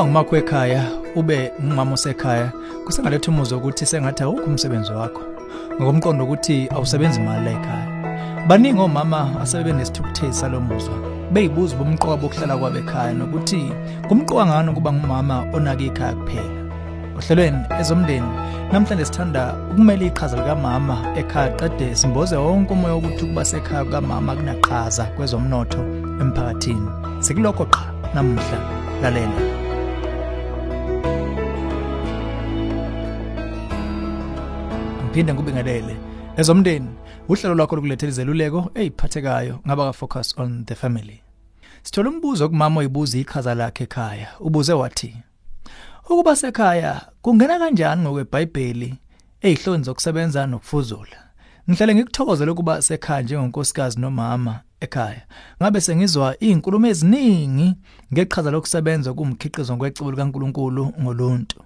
ukuba ngumakho ekhaya ube ngumama osekhaya kusengaletha umuzwa ukuthi sengathi awukho umsebenzi wakho. Ngokomqondo ukuthi awusebenzi imali la ekhaya. Baningi omama asebe nesithukuthezi salo muzwa beyibuza bomqoka bokuhlala kwabo ekhaya nokuthi kumqoka ngani kuba ngumama onake ikhaya kuphela. Ohlelweni ezomndeni namhlanje sithanda ukumela iqhaza likamama ekhaya qede simboze wonke umoya wokuthi ukuba sekhaya kukamama kunaqhaza kwezomnotho emphakathini. Sekulokho qha namuhla lalela. Ngiphinde ngibingelele ezomndeni uhlelo lwakho lokulethela izeluleko eziphathekayo ngaba ka focus on the family. Sithola umbuzo kumama oyibuza iqhaza lakhe ekhaya. Ubuze wathi ukuba sekhaya kungena kanjani ngokweBhayibheli? Ezihloni zokusebenza nokufuzula. Ngihlale ngikuthokozela ukuba sekhaya njengonkosikazi nomama ekhaya. Ngabe sengizwa izinkulumo eziningi ngeqhaza lokusebenza kumkhiqizo ngwecebo likaNkuluNkulu ngoluntu.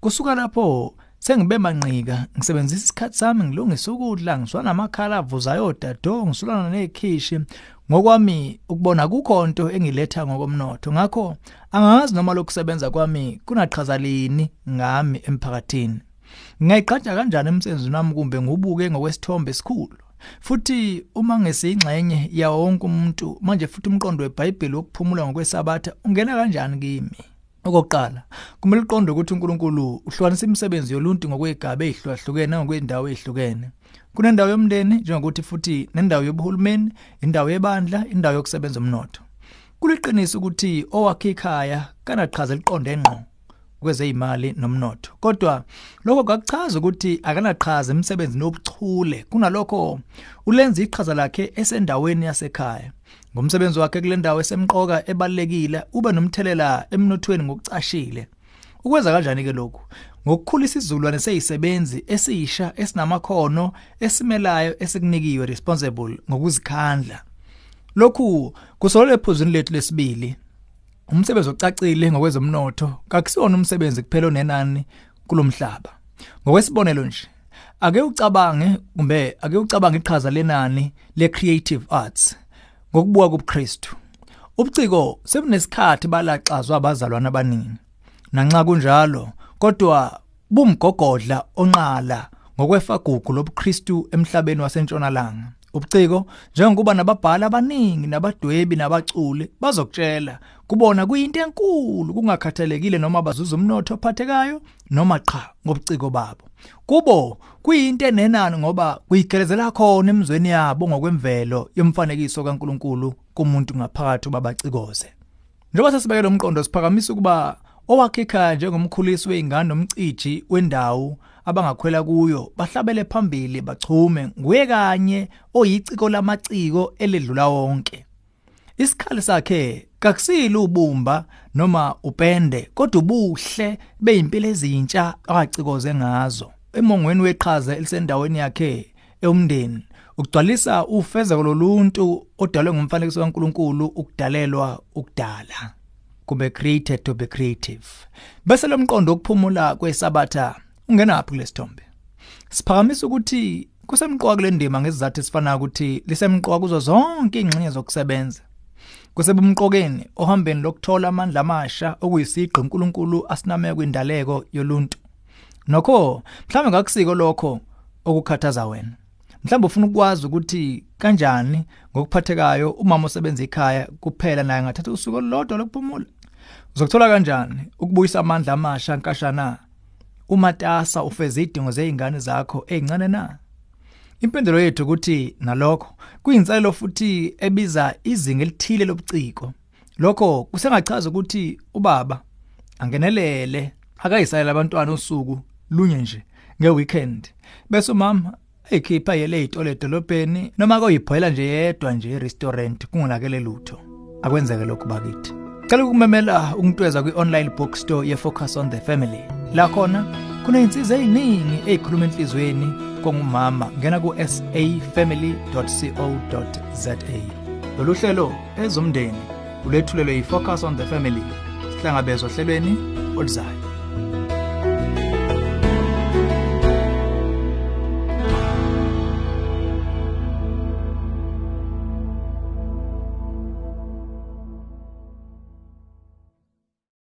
Kusuka lapho sengibe manqika ngisebenzisa isikhathi sami ngilungisa ukudla ngiswa namakhala avuzayo dado ngisulana nezikhishi ngokwami ukubona kukho into engiletha ngokomnotho. Ngakho angazi noma lokusebenza kwami kunaqhaza lini ngami emphakathini. Ngayiqhatsha kanjani emsebenzini wami kumbe ngubuke ngokwesithombe esikhulu? Futhi uma ngesingxenye ya wonke umuntu manje futhi umqondo weBhayibheli wokuphumula ngokwesabatha ungena kanjani kimi? Okokuqala kumele uqonde ukuthi uNkulunkulu uhlukanisa imisebenzi yoluntu ngokwegaba ezihlukahlukene ngokwendawo ezihlukene kunendawo yomndeni njengokuthi futhi nendawo yobuhulumeni indawo yebandla indawo yokusebenza umnotho. Kuliqiniso ukuthi owakhe ikhaya kanaqhaza liqonde ngqo kwezeyimali nomnotho. Kodwa lokho kakuchaza ukuthi akanaqhaza emsebenzini wobuchule kunalokho ulenza iqhaza lakhe esendaweni yasekhaya. Ngomsebenzi wakhe kule ndawo esemqoka ebalekile ube nomthelela emnothweni ngokucashile. Ukwenza kanjani ke lokhu? Ngokukhulisa izulwane seyisebenzi esisha esinamakhono esimelayo esikunikiwe responsible ngokuzikhandla. Lokhu kusolele ephuzwini lethu lesibili. Umsebenzi ocacile ngokwezomnotho kakusiwona umsebenzi kuphela onenani kulomhlaba. Ngokwesibonelo nje ake ucabange kumbe ake ucabange iqhaza lenani le creative arts. Ngokubuka kubuKristu. Ubuciko sebunesikhathi balaxazwa abazalwana abaningi. Nanxa kunjalo kodwa bumgogodla onqala ngokwefagugu lobuKristu emhlabeni wasentshonalanga. Ubuciko njengokuba nababhala abaningi nabadwebi nabaculi bazokutshela kubona kuyinto enkulu kungakhathalekile noma bazuza umnotho ophathekayo noma cha ngobuciko babo. Kubo kuyinto enenani ngoba kuyigelezela khona emzweni yabo ngokwemvelo yomfanekiso kaNkuluNkulu kumuntu ngaphakathi babacikoze njengoba sesibekele umqondo siphakamisa ukuba owakhe ekhaya njengomkhulisi weingane nomciji wendawo abangakhwela kuyo bahlabele phambili bachume nguye kanye oyiciko lamaciko eledlula wonke. Isikhali sakhe kakusilo ubumba noma upende kodwa ubuhle beyimpilo ezintsha akacikoze ngazo. Emongweni weqhaza elisendaweni yakhe eumndeni ukugcwalisa ufezeko loluntu odalwe ngumfanekiso kaNkuluNkulu ukudalelwa ukudala. Kube created to be creative. Bese lomqondo okuphumula kwesabatha ungenaphi kulesithombe siphakamisa ukuthi kusemqoka kule ndima ngesizathu esifana ukuthi lisemqoka kuzo zonke ingxenye zokusebenza. Kusebumqokeni ohambeni lokuthola amandla amasha okuyisiqo uNkulunkulu asiname kwindaleko yoluntu. Nokho mhlawumbe ngakusiko lokho okukhathaza wena. Mhlawumbe ufuna ukwazi ukuthi kanjani ngokuphathekayo umama osebenza ekhaya kuphela naye ngathatha usuku olulodwa lokuphumula? Uzokuthola kanjani ukubuyisa amandla amasha nkashana umatasa ufeze idingo zeingane zakho ezincane na? Impendulo yethu ukuthi nalokho kuyinselelo futhi ebiza izinga elithile lobuciko. Lokho kusengachaza ukuthi ubaba angenelele akayisayela abantwana usuku lunye nje ngeweekend. Bese umama ekhipha yele izitolo edolobheni noma koyibhoyela nje yedwa nje e-restaurant kungonakele lutho. Akwenzeke lokhu bakithi. Cela ukumemela ukuntweza kwi-online bookstore ye-Focus on the Family. La khona kuney'nsiza ey'ningi ey'khuluma enhlizweni kongumama ngena ku-safamily.co.za. Lolu hlelo ezomndeni ulethulelwe yi-Focus on the Family. Sihlangabezwa ohlelweni oluzayo.